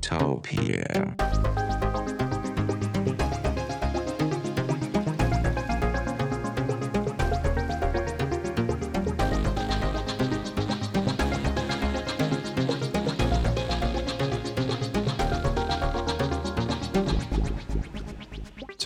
Techtopia.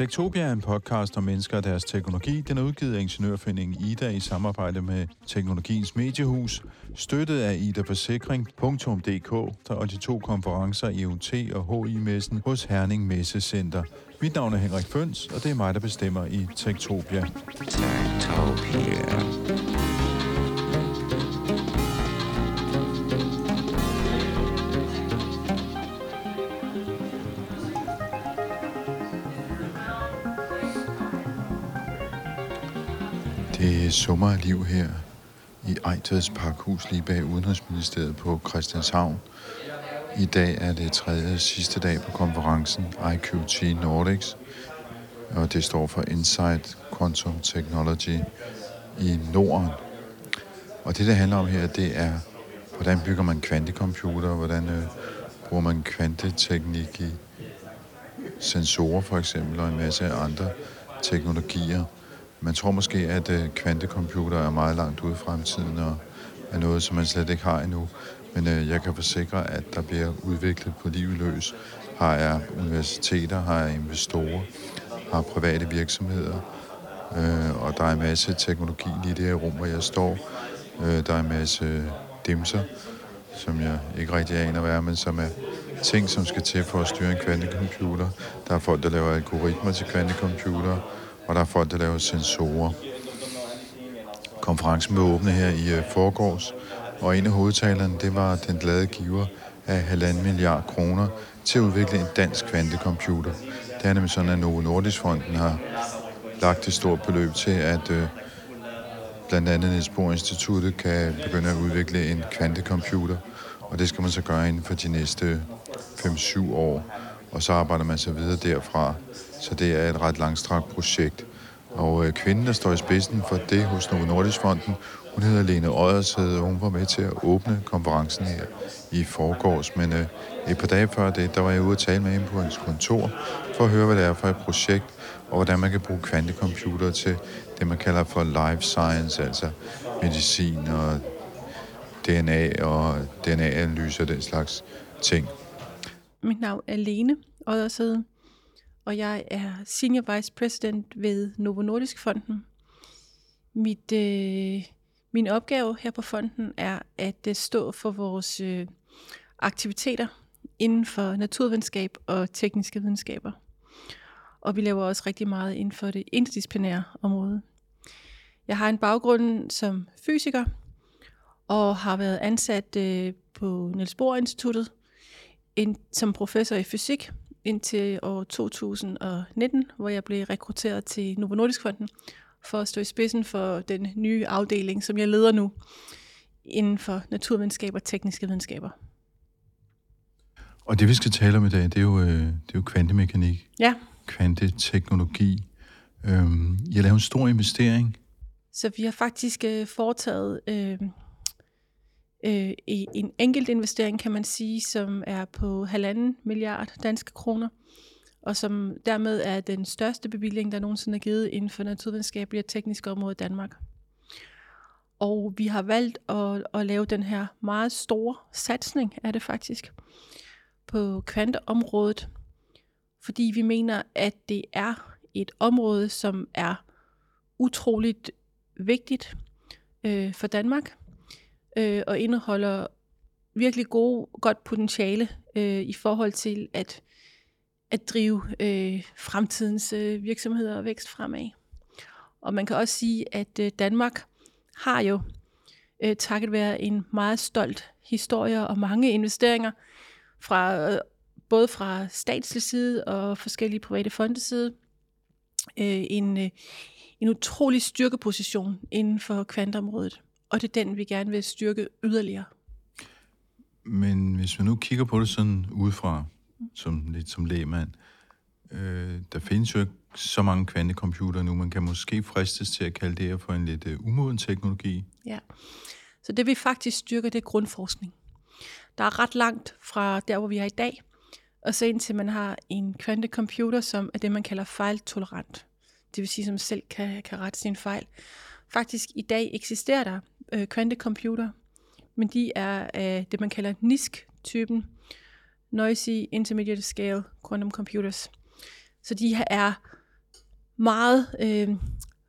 Tektopia er en podcast om mennesker og deres teknologi. Den er udgivet af Ingeniørforeningen Ida i samarbejde med Teknologiens Mediehus, støttet af Ida Forsikring.dk og de to konferencer EUT og HI-messen hos Herning Messecenter. Mit navn er Henrik Føns, og det er mig, der bestemmer i Tektopia. Tektopia. Det sommer af liv her i Ejteds Parkhus lige bag Udenrigsministeriet på Christianshavn. I dag er det tredje og sidste dag på konferencen IQT Nordics, og det står for Insight Quantum Technology i Norden. Og det, det handler om her, det er, hvordan bygger man kvantecomputer, hvordan øh, bruger man kvanteteknik i sensorer for eksempel, og en masse andre teknologier. Man tror måske, at øh, kvantecomputer er meget langt ude i fremtiden, og er noget, som man slet ikke har endnu. Men øh, jeg kan forsikre, at der bliver udviklet på livet løs. Har jeg universiteter, har jeg investorer, har private virksomheder, øh, og der er en masse teknologi lige i det her rum, hvor jeg står. Øh, der er en masse dimser, som jeg ikke rigtig aner, hvad er, men som er ting, som skal til for at styre en kvantecomputer. Der er folk, der laver algoritmer til kvantecomputere, og der er folk, der laver sensorer. Konferencen blev åbnet her i øh, forgårs, og en af hovedtalerne, det var den glade giver af halvanden milliard kroner til at udvikle en dansk kvantecomputer. Det er nemlig sådan, at Novo Nordisk Fonden har lagt et stort beløb til, at øh, blandt andet Niels Bohr Instituttet kan begynde at udvikle en kvantecomputer, og det skal man så gøre inden for de næste 5-7 år, og så arbejder man så videre derfra. Så det er et ret langstrakt projekt. Og øh, kvinden, der står i spidsen for det hos Novo Nordisk Fonden, hun hedder Lene Oddershed, øh, og hun var med til at åbne konferencen her i forgårs. Men øh, et par dage før det, der var jeg ude og tale med hende på hendes kontor, for at høre, hvad det er for et projekt, og hvordan man kan bruge kvantecomputer til det, man kalder for life science, altså medicin og DNA og DNA-analyse og den slags ting. Mit navn er Lene Oddersede, og jeg er Senior Vice President ved Novo Nordisk Fonden. Mit, øh, min opgave her på fonden er at øh, stå for vores øh, aktiviteter inden for naturvidenskab og tekniske videnskaber. Og vi laver også rigtig meget inden for det interdisciplinære område. Jeg har en baggrund som fysiker, og har været ansat øh, på Niels Bohr Instituttet ind, som professor i fysik indtil år 2019, hvor jeg blev rekrutteret til Novo Nordisk Fonden for at stå i spidsen for den nye afdeling, som jeg leder nu inden for naturvidenskab og tekniske videnskaber. Og det, vi skal tale om i dag, det er jo, øh, det er jo kvantemekanik, Ja, kvanteteknologi. Øhm, har lavet en stor investering. så vi har faktisk øh, foretaget øh, øh, i- en enkelt investering, kan man sige, som er på halvanden milliard danske kroner, og som dermed er den største bevilling, der nogensinde er givet inden for naturvidenskabelige og tekniske område i Danmark. Og vi har valgt at, at lave den her meget store satsning, er det faktisk, på kvanteområdet, fordi vi mener, at det er et område, som er utroligt vigtigt øh, for Danmark, øh, og indeholder virkelig gode, godt potentiale øh, i forhold til at, at drive øh, fremtidens øh, virksomheder og vækst fremad. Og man kan også sige, at øh, Danmark har jo øh, takket være en meget stolt historie og mange investeringer fra øh, både fra statslig side og forskellige private fondes side øh, en, øh, en utrolig styrkeposition inden for kvantområdet. Og det er den, vi gerne vil styrke yderligere. Men hvis man nu kigger på det sådan udefra, som lidt som lægmand, øh, der findes jo ikke så mange kvantecomputer nu. Man kan måske fristes til at kalde det her for en lidt øh, umoden teknologi. Ja. Så det vi faktisk styrker, det er grundforskning. Der er ret langt fra der, hvor vi er i dag, og så indtil man har en kvantecomputer, som er det, man kalder fejltolerant. Det vil sige, som selv kan, kan rette sin fejl. Faktisk i dag eksisterer der øh, kvantecomputer, men de er af det, man kalder NISC-typen, Noisy Intermediate Scale Quantum Computers. Så de her er meget øh,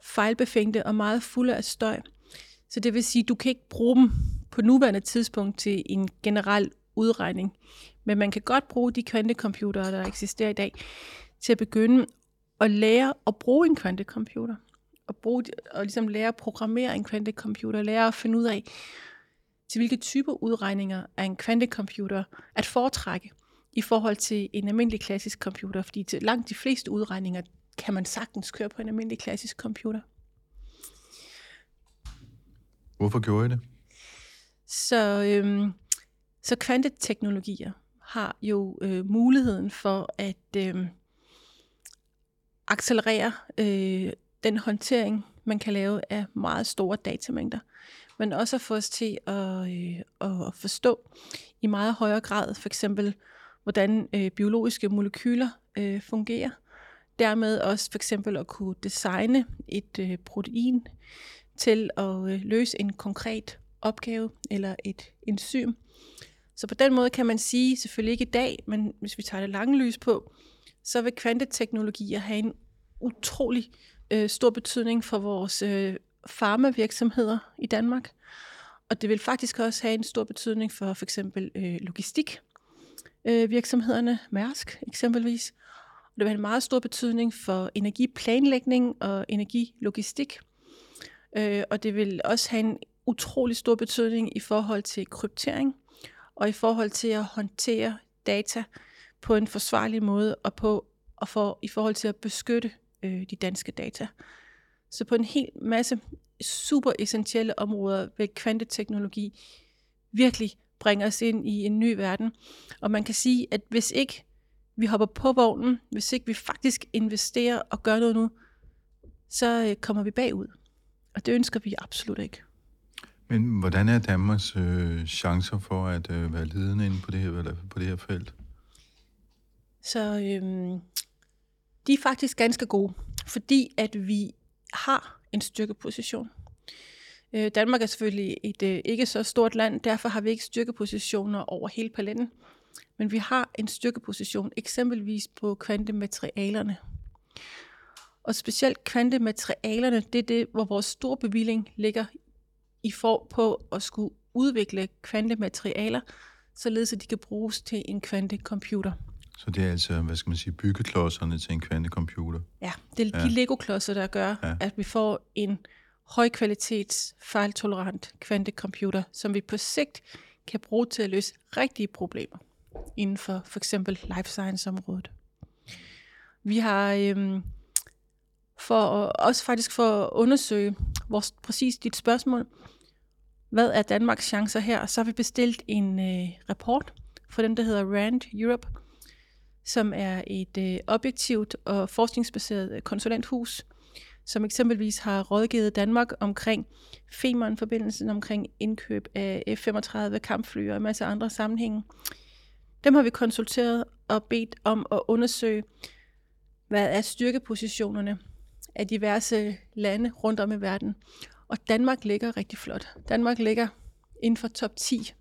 fejlbefængte og meget fulde af støj. Så det vil sige, at du kan ikke bruge dem på nuværende tidspunkt til en generel udregning. Men man kan godt bruge de kvantecomputere, der eksisterer i dag, til at begynde at lære at bruge en kvantecomputer. Og, bruge, og ligesom lære at programmere en kvantecomputer, lære at finde ud af, til hvilke typer udregninger er en kvantecomputer at foretrække i forhold til en almindelig klassisk computer, fordi til langt de fleste udregninger kan man sagtens køre på en almindelig klassisk computer. Hvorfor gjorde I det? Så, øhm, så kvanteteknologier har jo øh, muligheden for at øh, accelerere øh, den håndtering, man kan lave af meget store datamængder, men også at få os til at, øh, at forstå i meget højere grad for eksempel, hvordan øh, biologiske molekyler øh, fungerer. Dermed også for eksempel at kunne designe et øh, protein til at øh, løse en konkret opgave eller et enzym. Så på den måde kan man sige, selvfølgelig ikke i dag, men hvis vi tager det lange lys på, så vil kvanteteknologier have en utrolig øh, Øh, stor betydning for vores øh, farmavirksomheder i Danmark. Og det vil faktisk også have en stor betydning for for eksempel øh, logistik øh, virksomhederne, Mærsk eksempelvis. Og det vil have en meget stor betydning for energiplanlægning og energilogistik. Øh, og det vil også have en utrolig stor betydning i forhold til kryptering og i forhold til at håndtere data på en forsvarlig måde og på og for, i forhold til at beskytte øh, de danske data. Så på en hel masse super essentielle områder vil kvanteteknologi virkelig bringe os ind i en ny verden. Og man kan sige, at hvis ikke vi hopper på vognen, hvis ikke vi faktisk investerer og gør noget nu, så øh, kommer vi bagud. Og det ønsker vi absolut ikke. Men hvordan er Danmarks øh, chancer for at øh, være ledende inde på det her, på det her felt? Så øhm, de er faktisk ganske gode, fordi at vi har en styrkeposition. Øh, Danmark er selvfølgelig et øh, ikke så stort land, derfor har vi ikke styrkepositioner over hele paletten. Men vi har en styrkeposition eksempelvis på kvantematerialerne. Og specielt kvantematerialerne, det er det, hvor vores store bevilling ligger i for på at skulle udvikle kvantematerialer, således at de kan bruges til en kvantecomputer. Så det er altså, hvad skal man sige, byggeklodserne til en kvantecomputer? Ja, det er ja. de Lego-klodser, der gør, ja. at vi får en højkvalitets, fejltolerant kvantecomputer, som vi på sigt kan bruge til at løse rigtige problemer inden for for eksempel life science-området. Vi har øhm, for også faktisk for at undersøge vores, præcis dit spørgsmål, hvad er Danmarks chancer her, så har vi bestilt en øh, rapport for dem, der hedder RAND Europe, som er et øh, objektivt og forskningsbaseret øh, konsulenthus, som eksempelvis har rådgivet Danmark omkring Femern-forbindelsen, omkring indkøb af F-35 kampfly og en masse andre sammenhænge. Dem har vi konsulteret og bedt om at undersøge, hvad er styrkepositionerne af diverse lande rundt om i verden. Og Danmark ligger rigtig flot. Danmark ligger inden for top 10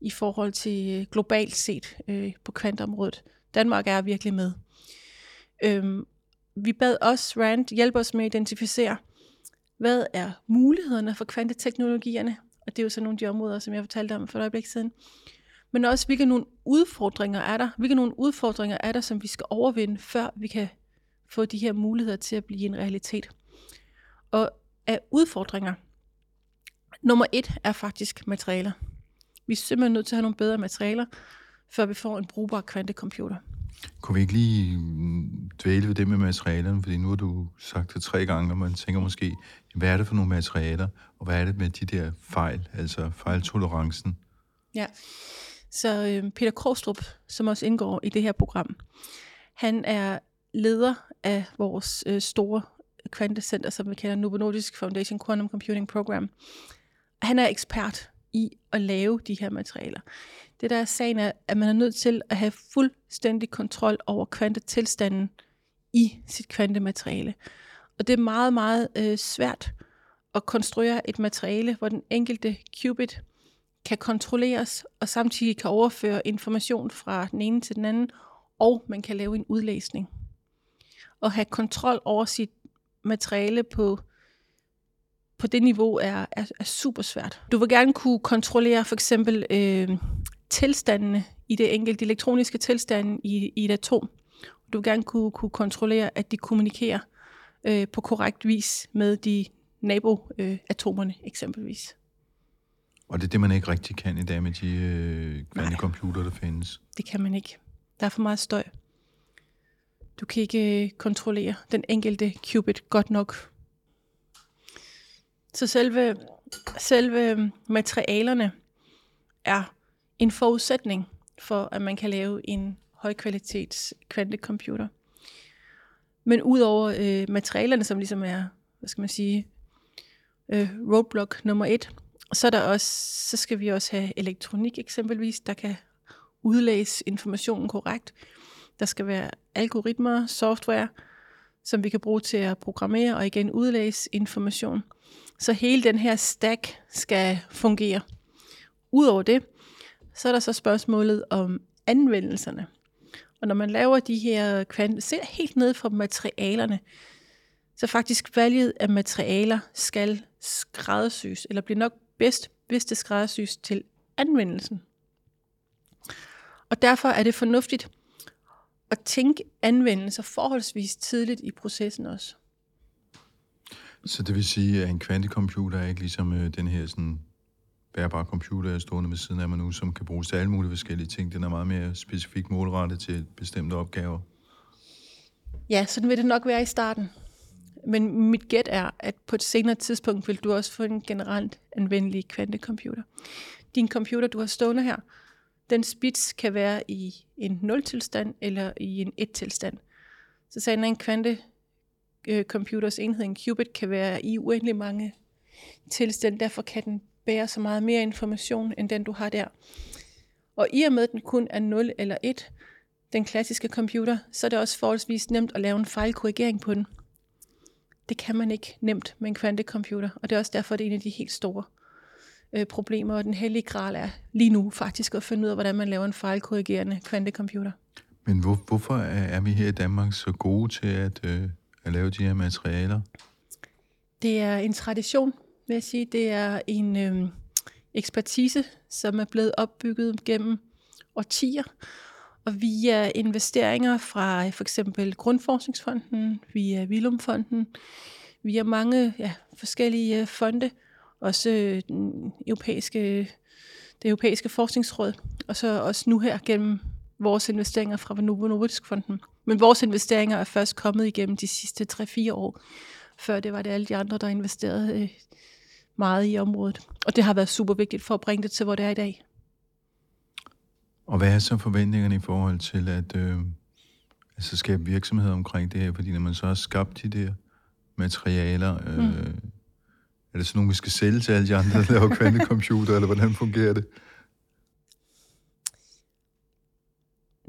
i forhold til øh, globalt set øh, på kvantområdet. Danmark er virkelig med. Øhm, vi bad også Rand hjælpe os med at identificere, hvad er mulighederne for kvanteteknologierne, og det er jo så nogle af de områder, som jeg fortalte om for et øjeblik siden. Men også, hvilke nogle udfordringer er der, hvilke nogle udfordringer er der, som vi skal overvinde, før vi kan få de her muligheder til at blive en realitet. Og af udfordringer, nummer et er faktisk materialer. Vi er simpelthen nødt til at have nogle bedre materialer, før vi får en brugbar kvantecomputer. Kunne vi ikke lige mm, dvæle ved det med materialerne? Fordi nu har du sagt det tre gange, og man tænker måske, hvad er det for nogle materialer, og hvad er det med de der fejl, altså fejltolerancen? Ja, så øh, Peter Krogstrup, som også indgår i det her program, han er leder af vores øh, store kvantecenter, som vi kalder Novo Nordisk Foundation Quantum Computing Program. Han er ekspert i at lave de her materialer. Det der er sagen er, at man er nødt til at have fuldstændig kontrol over kvantetilstanden i sit kvantemateriale. Og det er meget, meget øh, svært at konstruere et materiale, hvor den enkelte qubit kan kontrolleres, og samtidig kan overføre information fra den ene til den anden, og man kan lave en udlæsning. Og have kontrol over sit materiale på, på det niveau er, er, er super svært. Du vil gerne kunne kontrollere for eksempel øh, tilstandene i det enkelte elektroniske tilstande i, i et atom. Du vil gerne kunne, kunne kontrollere, at de kommunikerer øh, på korrekt vis med de naboatomerne øh, eksempelvis. Og det er det, man ikke rigtig kan i dag med de øh, kvantecomputer, der findes? det kan man ikke. Der er for meget støj. Du kan ikke øh, kontrollere den enkelte qubit godt nok. Så selve, selve materialerne er en forudsætning for, at man kan lave en højkvalitets kvantecomputer. Men udover øh, materialerne, som ligesom er, hvad skal man sige, øh, roadblock nummer et, så, er der også, så skal vi også have elektronik eksempelvis, der kan udlæse informationen korrekt. Der skal være algoritmer, software, som vi kan bruge til at programmere og igen udlæse information. Så hele den her stack skal fungere. Udover det, så er der så spørgsmålet om anvendelserne. Og når man laver de her kvant, ser helt ned fra materialerne, så faktisk valget af materialer skal skræddersys, eller bliver nok bedst, hvis det skræddersys til anvendelsen. Og derfor er det fornuftigt at tænke anvendelser forholdsvis tidligt i processen også. Så det vil sige, at en kvantecomputer er ikke ligesom øh, den her sådan bærbare computer, jeg stående ved siden af mig nu, som kan bruges til alle mulige forskellige ting. Den er meget mere specifikt målrettet til bestemte opgaver. Ja, sådan vil det nok være i starten. Men mit gæt er, at på et senere tidspunkt vil du også få en generelt anvendelig kvantecomputer. Din computer, du har stående her, den spits kan være i en 0-tilstand eller i en 1-tilstand. Så sagde en kvante øh, computers enhed, en qubit, kan være i uendelig mange tilstande. Derfor kan den bære så meget mere information, end den du har der. Og i og med, at den kun er 0 eller 1, den klassiske computer, så er det også forholdsvis nemt at lave en fejlkorrigering på den. Det kan man ikke nemt med en kvantecomputer, og det er også derfor, det er en af de helt store øh, problemer, og den hellige gral er lige nu faktisk at finde ud af, hvordan man laver en fejlkorrigerende kvantecomputer. Men hvor, hvorfor er vi her i Danmark så gode til at, øh, at lave de her materialer? Det er en tradition, vil jeg sige. Det er en øh, ekspertise, som er blevet opbygget gennem årtier, og via investeringer fra øh, for eksempel Grundforskningsfonden, via Vilumfonden, via mange ja, forskellige øh, fonde, også øh, den europæiske, det europæiske forskningsråd, og så også nu her gennem vores investeringer fra Novo Nordisk Fonden. Men vores investeringer er først kommet igennem de sidste 3-4 år. Før det var det alle de andre, der investerede øh, meget i området. Og det har været super vigtigt for at bringe det til, hvor det er i dag. Og hvad er så forventningerne i forhold til at øh, altså skabe virksomhed omkring det her? Fordi når man så har skabt de der materialer, øh, mm. er det så nogle, vi skal sælge til alle de andre, der laver kvantecomputer, eller hvordan fungerer det?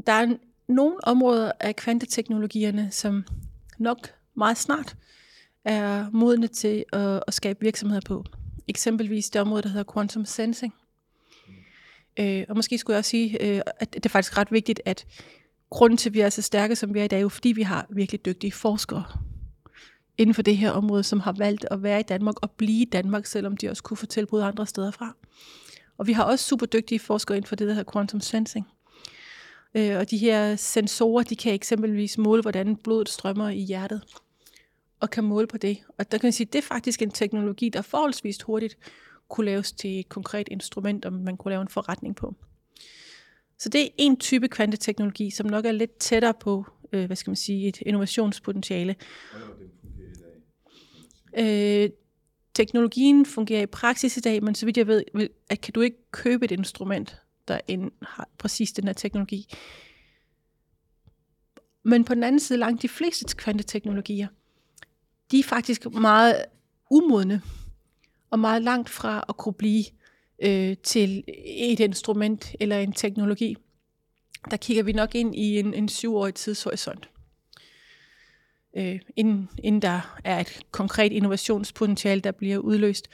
Der er nogle områder af kvanteteknologierne, som nok meget snart er modne til at, at skabe virksomheder på. Eksempelvis det område, der hedder quantum sensing. Øh, og måske skulle jeg også sige, øh, at det er faktisk ret vigtigt, at grunden til, at vi er så stærke, som vi er i dag, er jo fordi vi har virkelig dygtige forskere inden for det her område, som har valgt at være i Danmark og blive i Danmark, selvom de også kunne få tilbud andre steder fra. Og vi har også super dygtige forskere inden for det, der hedder quantum sensing. Øh, og de her sensorer, de kan eksempelvis måle, hvordan blodet strømmer i hjertet, og kan måle på det. Og der kan man sige, at det er faktisk en teknologi, der forholdsvis hurtigt kunne laves til et konkret instrument, om man kunne lave en forretning på. Så det er en type kvanteteknologi, som nok er lidt tættere på, øh, hvad skal man sige, et innovationspotentiale. Øh, teknologien fungerer i praksis i dag, men så vidt jeg ved, at kan du ikke købe et instrument, der end har præcis den her teknologi. Men på den anden side, langt de fleste kvanteteknologier, de er faktisk meget umodne og meget langt fra at kunne blive øh, til et instrument eller en teknologi, der kigger vi nok ind i en, en syvårig tidshorisont. Øh, inden, inden der er et konkret innovationspotentiale, der bliver udløst.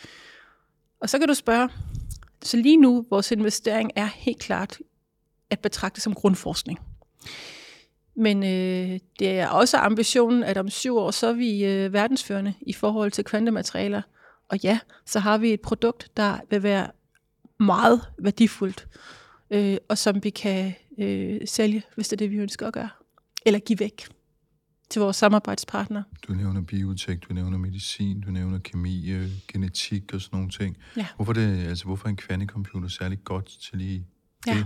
Og så kan du spørge, så lige nu, vores investering er helt klart at betragte som grundforskning. Men øh, det er også ambitionen, at om syv år, så er vi øh, verdensførende i forhold til kvantematerialer. Og ja, så har vi et produkt, der vil være meget værdifuldt, øh, og som vi kan øh, sælge, hvis det er det, vi ønsker at gøre. Eller give væk til vores samarbejdspartnere. Du nævner biotek, du nævner medicin, du nævner kemi, øh, genetik og sådan nogle ting. Ja. Hvorfor, det, altså, hvorfor er en kvantecomputer særlig godt til lige det? Ja.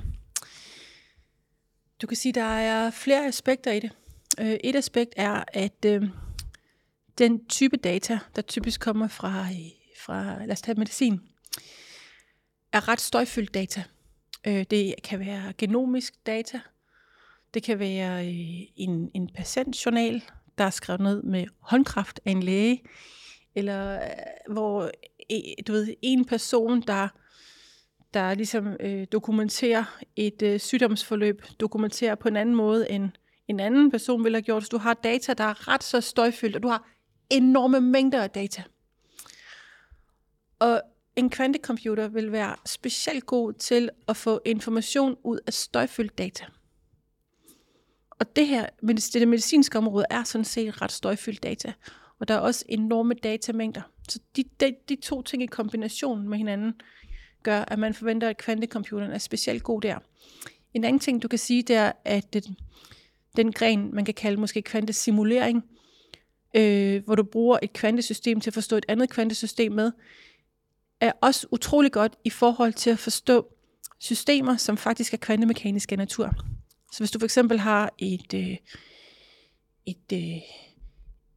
Du kan sige, der er flere aspekter i det. Øh, et aspekt er, at øh, den type data, der typisk kommer fra, fra lad os tage medicin, er ret støjfyldt data. Øh, det kan være genomisk data, det kan være øh, en, en patientjournal, der er skrevet ned med håndkraft af en læge, eller øh, hvor øh, du ved, en person, der der ligesom øh, dokumenterer et øh, sygdomsforløb, dokumenterer på en anden måde, end en anden person ville have gjort. Så du har data, der er ret så støjfyldt, og du har enorme mængder af data. Og en kvantecomputer vil være specielt god til at få information ud af støjfyldt data. Og det her, det medicinske område, er sådan set ret støjfyldt data. Og der er også enorme datamængder. Så de, de, de to ting i kombination med hinanden, gør, at man forventer, at kvantecomputeren er specielt god der. En anden ting, du kan sige, det er, at den, den gren, man kan kalde måske kvantesimulering, øh, hvor du bruger et kvantesystem til at forstå et andet kvantesystem med, er også utrolig godt i forhold til at forstå systemer, som faktisk er kvantemekaniske af natur. Så hvis du for eksempel har et, øh, et, øh,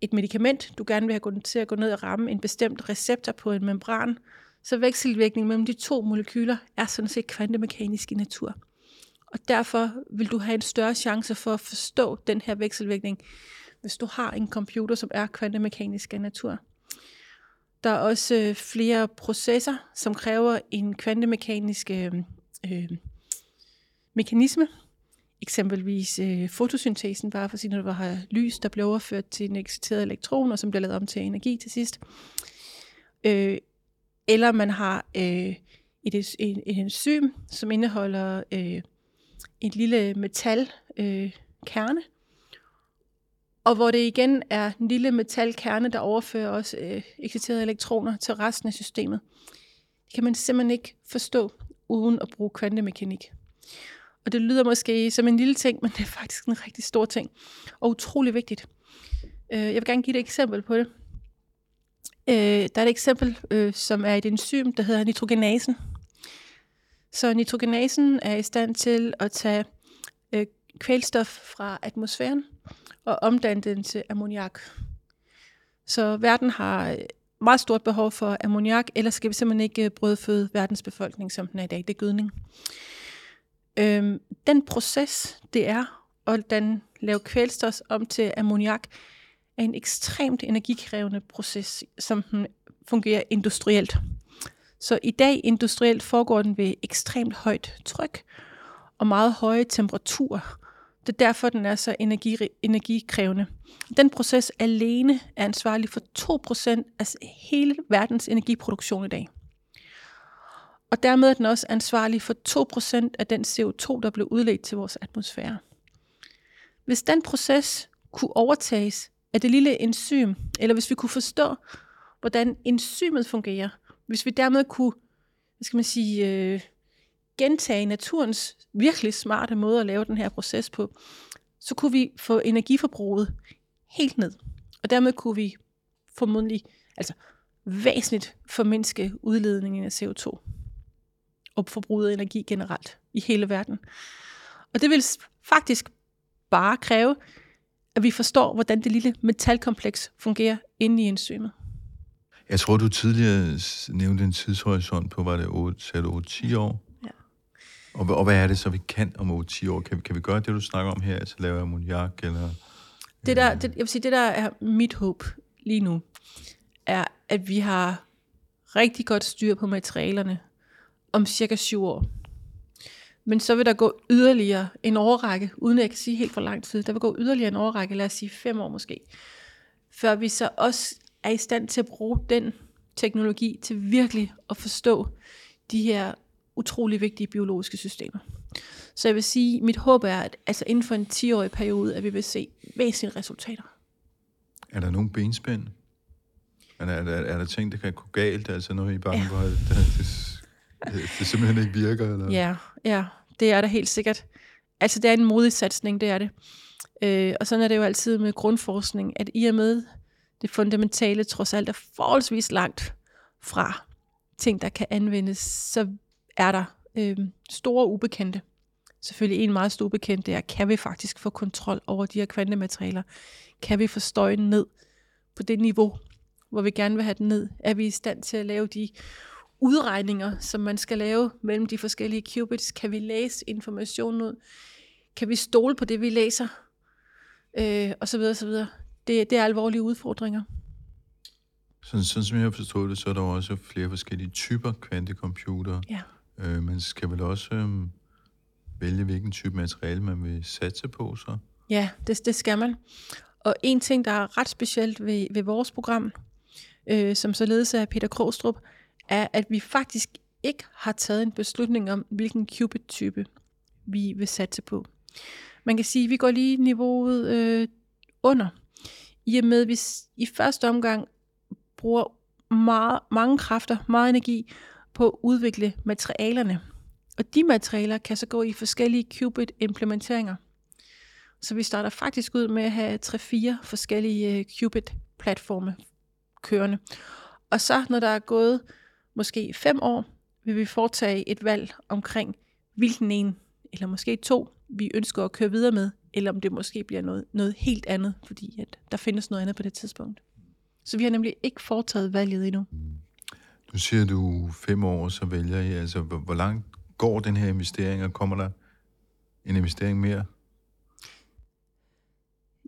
et medicament, du gerne vil have til at gå ned og ramme en bestemt receptor på en membran, så vekselvirkningen mellem de to molekyler er sådan set kvantemekanisk i natur. Og derfor vil du have en større chance for at forstå den her vekselvirkning, hvis du har en computer, som er kvantemekanisk af natur. Der er også øh, flere processer, som kræver en kvantemekanisk øh, øh, mekanisme. Eksempelvis øh, fotosyntesen, bare for at sige, når du har lys, der bliver overført til en exciteret elektron, og som bliver lavet om til energi til sidst. Øh, eller man har øh, et, et, et enzym, som indeholder øh, et lille metalkerne, øh, kerne, og hvor det igen er en lille metalkerne, der overfører også øh, exciterede elektroner til resten af systemet. Det kan man simpelthen ikke forstå uden at bruge kvantemekanik. Og det lyder måske som en lille ting, men det er faktisk en rigtig stor ting, og utrolig vigtigt. Øh, jeg vil gerne give et eksempel på det. Øh, der er et eksempel, øh, som er et enzym, der hedder nitrogenasen. Så nitrogenasen er i stand til at tage kvælstof fra atmosfæren og omdanne den til ammoniak. Så verden har meget stort behov for ammoniak, ellers skal vi simpelthen ikke brødføde verdens befolkning, som den er i dag. Det er gødning. Øhm, den proces, det er at den lave kvælstof om til ammoniak, er en ekstremt energikrævende proces, som den fungerer industrielt. Så i dag industrielt foregår den ved ekstremt højt tryk og meget høje temperaturer. Det er derfor, den er så energi, energikrævende. Den proces alene er ansvarlig for 2% af hele verdens energiproduktion i dag. Og dermed er den også ansvarlig for 2% af den CO2, der blev udledt til vores atmosfære. Hvis den proces kunne overtages af det lille enzym, eller hvis vi kunne forstå, hvordan enzymet fungerer, hvis vi dermed kunne, hvad skal man sige, øh, gentage naturens virkelig smarte måde at lave den her proces på, så kunne vi få energiforbruget helt ned. Og dermed kunne vi formodentlig, altså væsentligt formindske udledningen af CO2 og forbruget af energi generelt i hele verden. Og det vil faktisk bare kræve, at vi forstår, hvordan det lille metalkompleks fungerer inde i enzymet. Jeg tror, du tidligere nævnte en tidshorisont på, var det 8-10 år? Ja. Og, og hvad er det så, vi kan om 8-10 år? Kan vi, kan vi gøre det, du snakker om her, altså lave ammoniak? Eller, det der, det, jeg vil sige, det der er mit håb lige nu, er, at vi har rigtig godt styr på materialerne, om cirka syv år. Men så vil der gå yderligere en årrække, uden at jeg kan sige helt for lang tid, der vil gå yderligere en årrække, lad os sige fem år måske, før vi så også er i stand til at bruge den teknologi til virkelig at forstå de her utrolig vigtige biologiske systemer. Så jeg vil sige, mit håb er, at altså inden for en 10-årig periode, at vi vil se væsentlige resultater. Er der nogen benspænd? Er der, er, der, er der ting, der kan gå galt? Altså noget, I bange for, at det, simpelthen ikke virker? Eller? Ja, ja, det er der helt sikkert. Altså, det er en modig satsning, det er det. Øh, og sådan er det jo altid med grundforskning, at i og med det fundamentale trods alt er forholdsvis langt fra ting, der kan anvendes, så er der øh, store ubekendte. Selvfølgelig en meget stor ubekendt, det er, kan vi faktisk få kontrol over de her kvantematerialer? Kan vi få støjen ned på det niveau, hvor vi gerne vil have den ned? Er vi i stand til at lave de udregninger, som man skal lave mellem de forskellige qubits? Kan vi læse information ud? Kan vi stole på det, vi læser? Øh, og så videre, så videre. Det, det er alvorlige udfordringer. Sådan, sådan som jeg har forstået det, så er der også flere forskellige typer kvantecomputere. Ja. Øh, man skal vel også øh, vælge, hvilken type materiale man vil satse på så? Ja, det, det skal man. Og en ting, der er ret specielt ved, ved vores program, øh, som så ledes af Peter Krogstrup, er, at vi faktisk ikke har taget en beslutning om, hvilken qubit-type vi vil satse på. Man kan sige, at vi går lige niveauet øh, under, i og med, at vi i første omgang bruger meget, mange kræfter, meget energi på at udvikle materialerne. Og de materialer kan så gå i forskellige qubit-implementeringer. Så vi starter faktisk ud med at have 3-4 forskellige øh, qubit-platforme kørende. Og så når der er gået måske 5 år, vil vi foretage et valg omkring, hvilken en, eller måske to, vi ønsker at køre videre med, eller om det måske bliver noget, noget helt andet, fordi at der findes noget andet på det tidspunkt. Så vi har nemlig ikke foretaget valget endnu. Nu siger du fem år, så vælger I. Altså, hvor, hvor langt går den her investering, og kommer der en investering mere?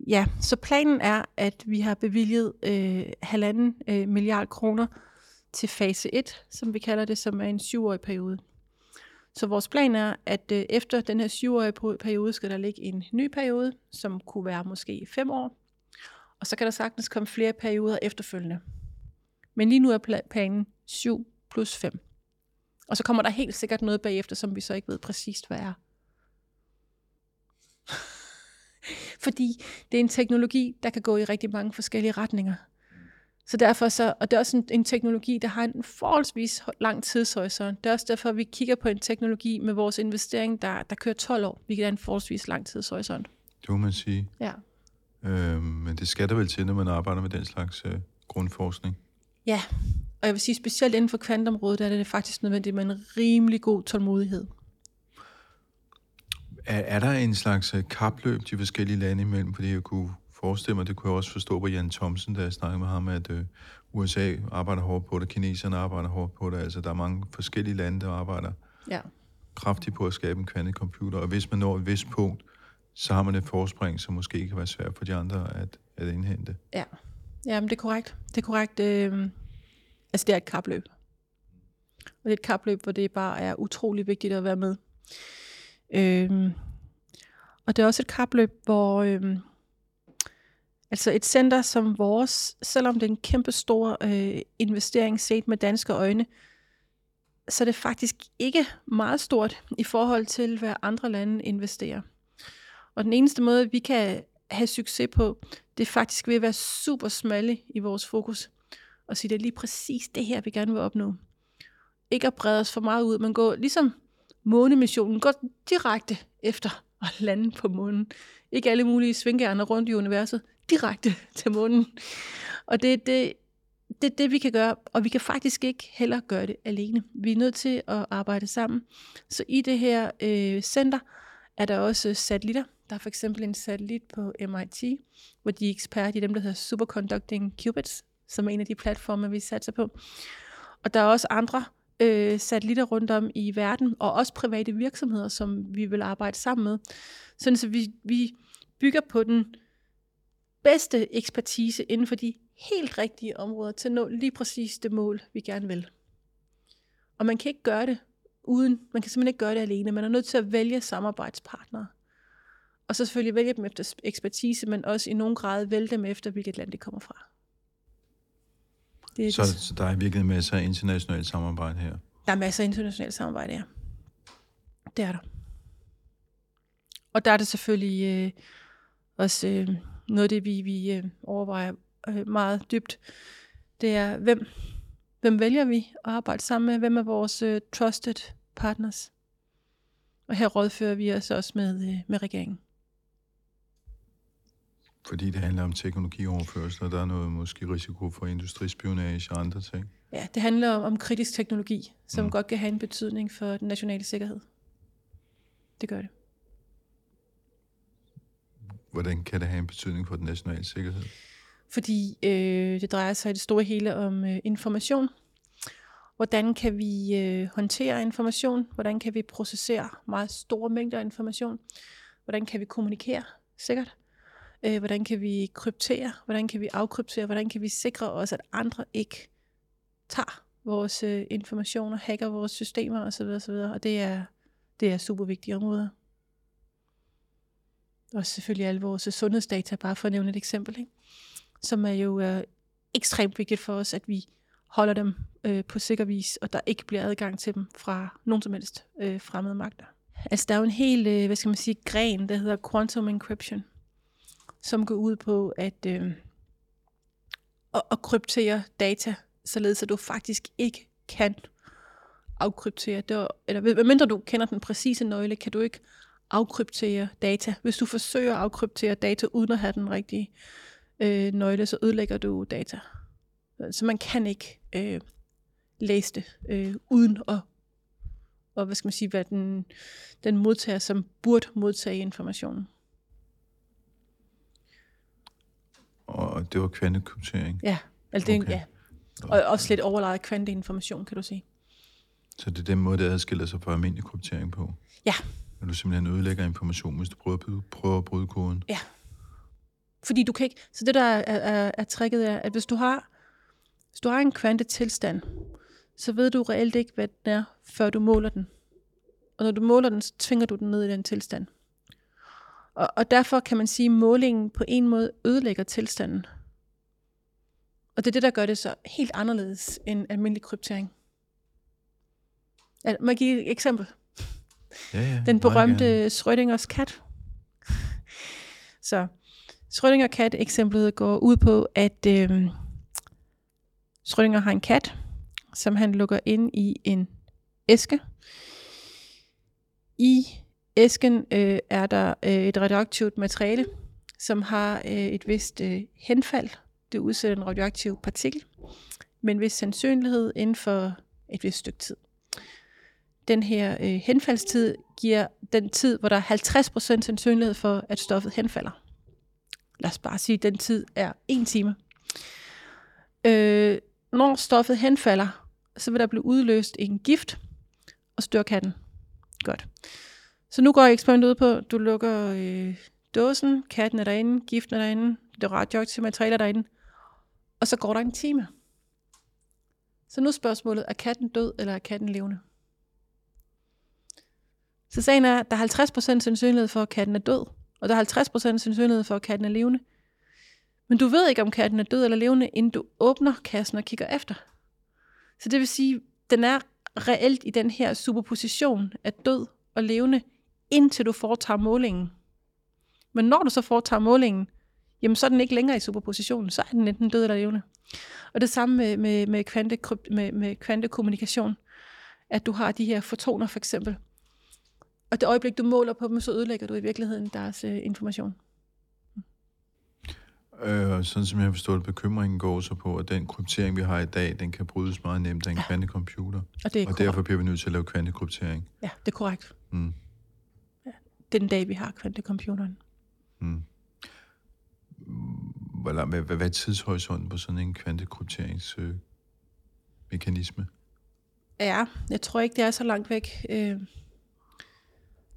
Ja, så planen er, at vi har bevilget øh, halvanden øh, milliard kroner til fase 1, som vi kalder det, som er en syvårig periode. Så vores plan er, at øh, efter den her syvårige periode, skal der ligge en ny periode, som kunne være måske fem år. Og så kan der sagtens komme flere perioder efterfølgende. Men lige nu er planen 7 plus 5. Og så kommer der helt sikkert noget bagefter, som vi så ikke ved præcist, hvad er. Fordi det er en teknologi, der kan gå i rigtig mange forskellige retninger. Så derfor så, og det er også en, en teknologi, der har en forholdsvis lang tidshorisont. Det er også derfor, vi kigger på en teknologi med vores investering, der, der kører 12 år, hvilket er en forholdsvis lang tidshorisont. Det må man sige. Ja. Øh, men det skal der vel til, når man arbejder med den slags øh, grundforskning? Ja, og jeg vil sige, specielt inden for kvantområdet, der er det faktisk nødvendigt med en rimelig god tålmodighed. Er, er der en slags øh, kapløb de forskellige lande imellem? Fordi jeg kunne forestille mig, det kunne jeg også forstå på Jan Thomsen, da jeg snakkede med ham, at øh, USA arbejder hårdt på det, kineserne arbejder hårdt på det. Altså, der er mange forskellige lande, der arbejder ja. kraftigt på at skabe en kvantecomputer. Og hvis man når et vist punkt, så har man et forspring, som måske kan være svært for de andre at, at indhente. Ja, ja men det er korrekt. Det er korrekt. Øh, altså, det er et kapløb. Og det er et kapløb, hvor det bare er utrolig vigtigt at være med. Øh, og det er også et kapløb, hvor... Øh, Altså et center som vores, selvom det er en kæmpe stor øh, investering set med danske øjne, så er det faktisk ikke meget stort i forhold til, hvad andre lande investerer. Og den eneste måde, vi kan have succes på, det er faktisk ved at være super smalle i vores fokus. Og sige, det er lige præcis det her, vi gerne vil opnå. Ikke at brede os for meget ud, men gå ligesom månemissionen, gå direkte efter at lande på månen. Ikke alle mulige svingærner rundt i universet, direkte til månen. Og det er det, det, det, vi kan gøre, og vi kan faktisk ikke heller gøre det alene. Vi er nødt til at arbejde sammen. Så i det her øh, center er der også øh, satellitter. Der er for eksempel en satellit på MIT, hvor de er eksperter i dem, der hedder Superconducting Qubits, som er en af de platforme, vi satser på. Og der er også andre øh, satellitter rundt om i verden, og også private virksomheder, som vi vil arbejde sammen med. Sådan så vi, vi bygger på den bedste ekspertise inden for de helt rigtige områder til at nå lige præcis det mål, vi gerne vil. Og man kan ikke gøre det uden, man kan simpelthen ikke gøre det alene. Man er nødt til at vælge samarbejdspartnere. Og så selvfølgelig vælge dem efter ekspertise, men også i nogen grad vælge dem efter, hvilket land de kommer fra. Det er så, det. så der er virkelig masser af internationalt samarbejde her? Der er masser af internationalt samarbejde, ja. Det er der. Og der er det selvfølgelig øh, også øh, noget af det, vi, vi øh, overvejer øh, meget dybt. Det er, hvem, hvem vælger vi at arbejde sammen med? Hvem er vores øh, trusted partners? Og her rådfører vi os også med, øh, med regeringen. Fordi det handler om teknologioverførsel, og der er noget måske risiko for industrispionage og andre ting. Ja, det handler om, om kritisk teknologi, som mm. godt kan have en betydning for den nationale sikkerhed. Det gør det. Hvordan kan det have en betydning for den nationale sikkerhed? Fordi øh, det drejer sig i det store hele om øh, information. Hvordan kan vi øh, håndtere information? Hvordan kan vi processere meget store mængder information? Hvordan kan vi kommunikere sikkert? Øh, hvordan kan vi kryptere? Hvordan kan vi afkryptere? Hvordan kan vi sikre os, at andre ikke tager vores øh, informationer, hacker vores systemer osv. osv. Og det er, det er super vigtige områder. Og selvfølgelig alle vores øh, sundhedsdata, bare for at nævne et eksempel, ikke? som er jo øh, ekstremt vigtigt for os, at vi holder dem øh, på sikker vis, og der ikke bliver adgang til dem fra nogen som helst øh, fremmede magter. Altså der er jo en hel, øh, hvad skal man sige, gren, der hedder quantum encryption, som går ud på at, øh, at, at kryptere data, således at du faktisk ikke kan afkryptere det, eller mindre du kender den præcise nøgle, kan du ikke afkryptere data. Hvis du forsøger at afkryptere data uden at have den rigtige øh, nøgle, så ødelægger du data. Så man kan ikke øh, læse det øh, uden at og hvad skal man sige, hvad den, den modtager, som burde modtage informationen. Og det var kvantekryptering? Ja, altså det, okay. ja. Og også lidt overlejet kvanteinformation, kan du sige. Så det er den måde, det adskiller sig fra almindelig kryptering på? Ja. Når du simpelthen ødelægger information, hvis du prøver at, prøver at bryde koden? Ja. Fordi du kan ikke... Så det, der er, er, er tricket, er, at hvis du har, hvis du har en kvantetilstand, så ved du reelt ikke, hvad den er, før du måler den. Og når du måler den, så tvinger du den ned i den tilstand. Og, og derfor kan man sige, at målingen på en måde ødelægger tilstanden. Og det er det, der gør det så helt anderledes end almindelig kryptering. Ja, må jeg give et eksempel? Ja, ja, Den berømte Schrödingers kat. så Schrödinger kat eksemplet går ud på, at øh, Schrödinger har en kat, som han lukker ind i en æske. I æsken øh, er der øh, et radioaktivt materiale, som har øh, et vist øh, henfald. Det udsætter en radioaktiv partikel, men hvis sandsynlighed inden for et vist stykke tid. Den her øh, henfaldstid giver den tid, hvor der er 50% sandsynlighed for, at stoffet henfalder. Lad os bare sige, at den tid er 1 time. Øh, når stoffet henfalder, så vil der blive udløst en gift, og stør katten. Godt. Så nu går eksperimentet ud på, du lukker øh, dåsen, katten er derinde, giften er derinde, det radioaktive materiale er derinde, og så går der en time. Så nu er spørgsmålet, er katten død, eller er katten levende? Så sagen er, at der er 50% sandsynlighed for, at katten er død, og der er 50% sandsynlighed for, at katten er levende. Men du ved ikke, om katten er død eller levende, inden du åbner kassen og kigger efter. Så det vil sige, den er reelt i den her superposition af død og levende, indtil du foretager målingen. Men når du så foretager målingen, jamen så er den ikke længere i superpositionen, så er den enten død eller levende. Og det samme med, med, med, kvante, med, med kvantekommunikation, at du har de her fotoner for eksempel. Og det øjeblik, du måler på dem, så ødelægger du i virkeligheden deres uh, information. Øh, sådan som jeg har forstået, bekymringen går så på, at den kryptering, vi har i dag, den kan brydes meget nemt af en ja. kvantecomputer. Og, det er og derfor bliver vi nødt til at lave kvantekryptering. Ja, det er korrekt. Mm. Den dag, vi har kvantecomputeren. Mm. Hvad, hvad, hvad er tidshorisonten på sådan en kvantekrypteringsmekanisme? Øh, ja, jeg tror ikke, det er så langt væk. Øh,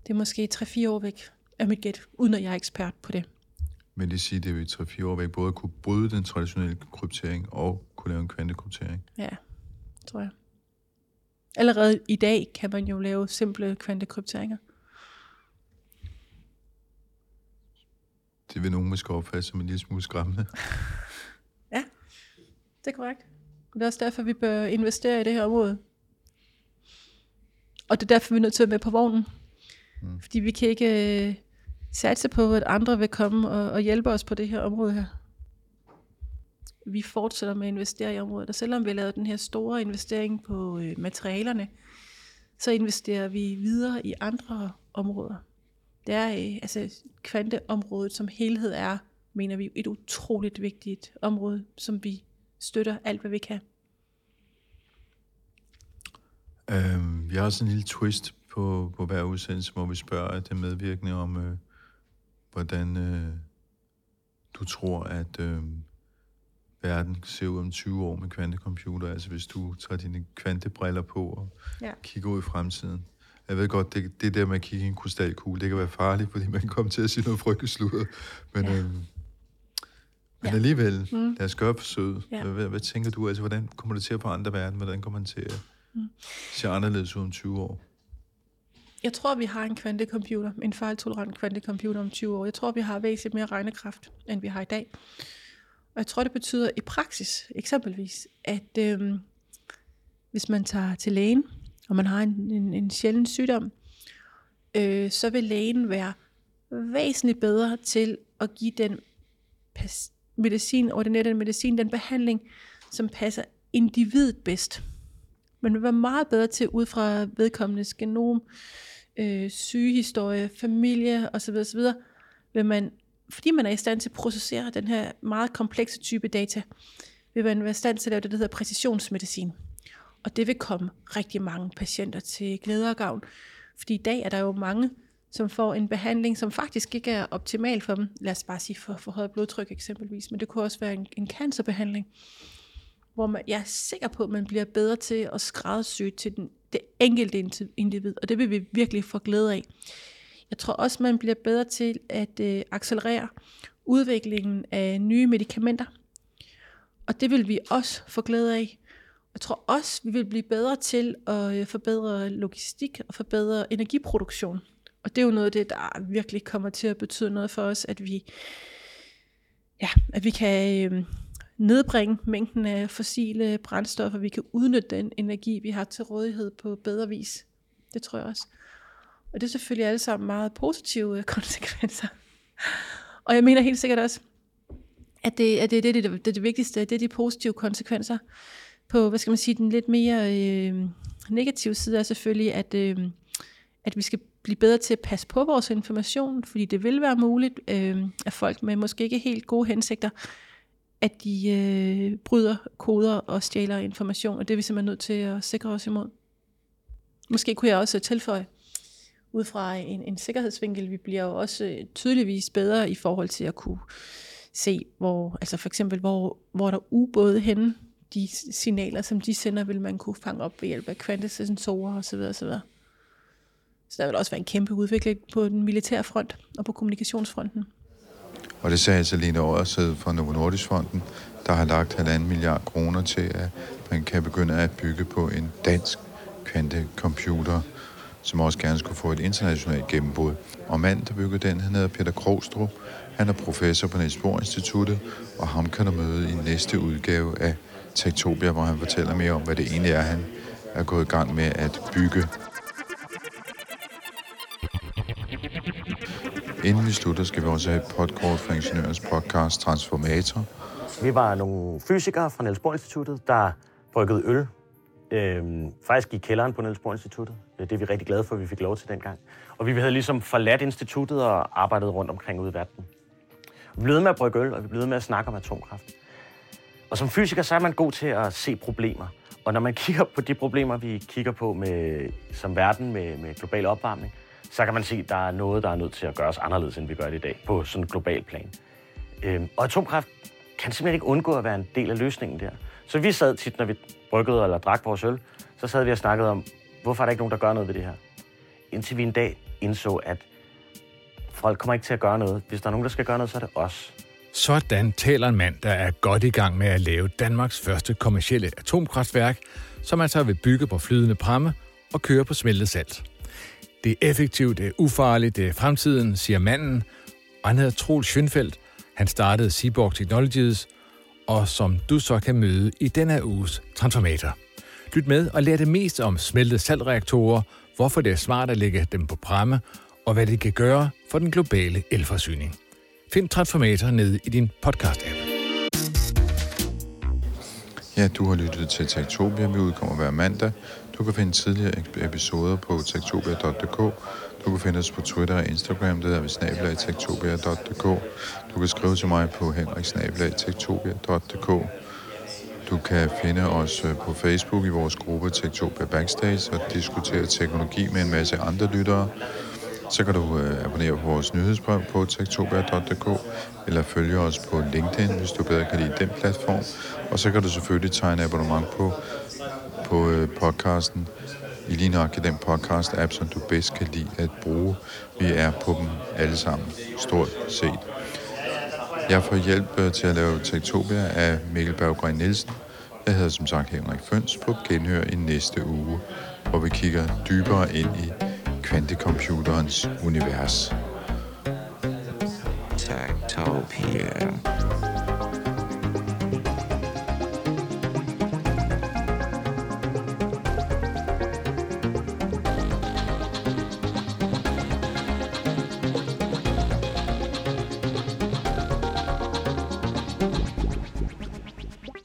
det er måske 3-4 år væk af mit gæt, uden at jeg er ekspert på det. Men det siger, det vil 3-4 år væk både at kunne bryde den traditionelle kryptering og kunne lave en kvantekryptering. Ja, tror jeg. allerede i dag kan man jo lave simple kvantekrypteringer. Det vil nogen måske opfatte som en lille smule skræmmende. ja, det er korrekt. Det er også derfor, vi bør investere i det her område. Og det er derfor, vi er nødt til at være med på vognen. Mm. Fordi vi kan ikke øh, satse på, at andre vil komme og, og hjælpe os på det her område her. Vi fortsætter med at investere i området, og selvom vi har lavet den her store investering på øh, materialerne, så investerer vi videre i andre områder. Det er, øh, altså kvanteområdet som helhed er, mener vi, et utroligt vigtigt område, som vi støtter alt, hvad vi kan. Øh, vi har også en lille twist på, på hver udsendelse, hvor vi spørger det medvirkende om, øh, hvordan øh, du tror, at øh, verden ser ud om 20 år med kvantecomputer. Altså hvis du tager dine kvantebriller på og ja. kigger ud i fremtiden. Jeg ved godt, det, det der med at kigge i en krystalkugle, det kan være farligt, fordi man kan komme til at sige noget frygteligt sludder. Men, ja. øhm, men ja. alligevel, mm. lad os gøre forsøget. Ja. Hvad, hvad, hvad tænker du? Altså, hvordan kommer det til at forandre verden? Hvordan kommer man til at mm. se anderledes ud om 20 år? Jeg tror, vi har en kvantecomputer, en fejltolerant kvantecomputer om 20 år. Jeg tror, vi har væsentligt mere regnekraft, end vi har i dag. Og jeg tror, det betyder i praksis, eksempelvis, at øhm, hvis man tager til lægen, og man har en, en, en sjælden sygdom, øh, så vil lægen være væsentligt bedre til at give den medicin, ordinere den medicin, den behandling, som passer individet bedst. Man vil være meget bedre til ud fra vedkommendes genom, øh, sygehistorie, familie osv. osv. Vil man, fordi man er i stand til at processere den her meget komplekse type data, vil man være i stand til at lave det, der hedder præcisionsmedicin. Og det vil komme rigtig mange patienter til glæde og gavn. Fordi i dag er der jo mange, som får en behandling, som faktisk ikke er optimal for dem. Lad os bare sige for, for højt blodtryk eksempelvis, men det kunne også være en, en cancerbehandling, hvor man, jeg er sikker på, at man bliver bedre til at skræddersy til den, det enkelte individ, og det vil vi virkelig få glæde af. Jeg tror også, man bliver bedre til at øh, accelerere udviklingen af nye medicamenter, og det vil vi også få glæde af. Jeg tror også, vi vil blive bedre til at øh, forbedre logistik og forbedre energiproduktion. Og det er jo noget af det, der virkelig kommer til at betyde noget for os, at vi, ja, at vi kan øh, nedbringe mængden af fossile brændstoffer, vi kan udnytte den energi, vi har til rådighed på bedre vis. Det tror jeg også. Og det er selvfølgelig alle sammen meget positive øh, konsekvenser. Og jeg mener helt sikkert også, at det, at det, det, det, det, det, det vigtigste, det er de positive konsekvenser på, hvad skal man sige, den lidt mere øh, negative side er selvfølgelig, at, øh, at vi skal blive bedre til at passe på vores information, fordi det vil være muligt, øh, at folk med måske ikke helt gode hensigter, at de øh, bryder koder og stjæler information, og det er vi simpelthen nødt til at sikre os imod. Måske kunne jeg også tilføje, ud fra en, en sikkerhedsvinkel, vi bliver jo også øh, tydeligvis bedre i forhold til at kunne se, hvor, altså for eksempel, hvor, hvor der ubåde henne, de signaler, som de sender, vil man kunne fange op ved hjælp af kvantesensorer osv. osv. Så der vil også være en kæmpe udvikling på den militære front og på kommunikationsfronten. Og det sagde altså Lene Årsæd fra Novo Nordisk Fonden, der har lagt halvanden milliard kroner til, at man kan begynde at bygge på en dansk kvantecomputer, som også gerne skulle få et internationalt gennembrud. Og manden, der byggede den, han hedder Peter Krogstrup. Han er professor på Niels Bohr Instituttet, og ham kan du møde i næste udgave af Tektopia, hvor han fortæller mere om, hvad det egentlig er, han er gået i gang med at bygge. Inden vi slutter, skal vi også have et podcast fra Ingeniørens podcast Transformator. Vi var nogle fysikere fra Niels Bohr Instituttet, der bryggede øl. Øhm, faktisk i kælderen på Niels Bohr Instituttet. Det er vi rigtig glade for, at vi fik lov til dengang. Og vi havde ligesom forladt instituttet og arbejdet rundt omkring ude i verden. Vi blev med at brygge øl, og vi blev med at snakke om atomkraft. Og som fysiker, så er man god til at se problemer. Og når man kigger på de problemer, vi kigger på med, som verden med, med global opvarmning, så kan man se, at der er noget, der er nødt til at gøres anderledes, end vi gør det i dag, på sådan en global plan. Øhm, og atomkraft kan simpelthen ikke undgå at være en del af løsningen der. Så vi sad tit, når vi bryggede eller drak vores øl, så sad vi og snakkede om, hvorfor er der ikke nogen, der gør noget ved det her? Indtil vi en dag indså, at folk kommer ikke til at gøre noget. Hvis der er nogen, der skal gøre noget, så er det os. Sådan taler en mand, der er godt i gang med at lave Danmarks første kommercielle atomkraftværk, som altså vil bygge på flydende pramme og køre på smeltet salt. Det er effektivt, det er ufarligt, det er fremtiden, siger manden, og han hedder Troels Schönfeldt. Han startede Seaborg Technologies, og som du så kan møde i denne uges Transformator. Lyt med og lær det mest om smeltede saltreaktorer, hvorfor det er smart at lægge dem på pramme, og hvad det kan gøre for den globale elforsyning. Find Transformator nede i din podcast-app. Ja, du har lyttet til Tektopia. Vi udkommer hver mandag. Du kan finde tidligere episoder på tektopia.dk. Du kan finde os på Twitter og Instagram, der er vi snabelag tektopia.dk. Du kan skrive til mig på henriksnabelag.tektopia.dk. Du kan finde os øh, på Facebook i vores gruppe Tektopia Backstage og diskutere teknologi med en masse andre lyttere. Så kan du øh, abonnere på vores nyhedsbrev på tektopia.dk eller følge os på LinkedIn, hvis du bedre kan lide den platform. Og så kan du selvfølgelig tegne abonnement på, på øh, podcasten i lige nok i den podcast-app, som du bedst kan lide at bruge. Vi er på dem alle sammen, stort set. Jeg får hjælp øh, til at lave Tektopia af Mikkel Berggren Nielsen. Jeg hedder som sagt Henrik Føns på genhør i næste uge, hvor vi kigger dybere ind i kvantecomputerens univers. Tektopia.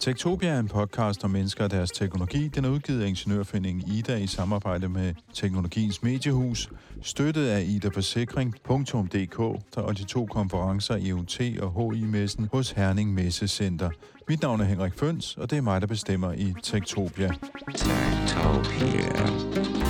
Tektopia er en podcast om mennesker og deres teknologi. Den er udgivet af Ingeniørforeningen Ida i samarbejde med Teknologiens Mediehus, støttet af Ida Forsikring.dk og de to konferencer IoT og HI-messen hos Herning Messecenter. Mit navn er Henrik Føns, og det er mig, der bestemmer i Tektopia. Tektopia.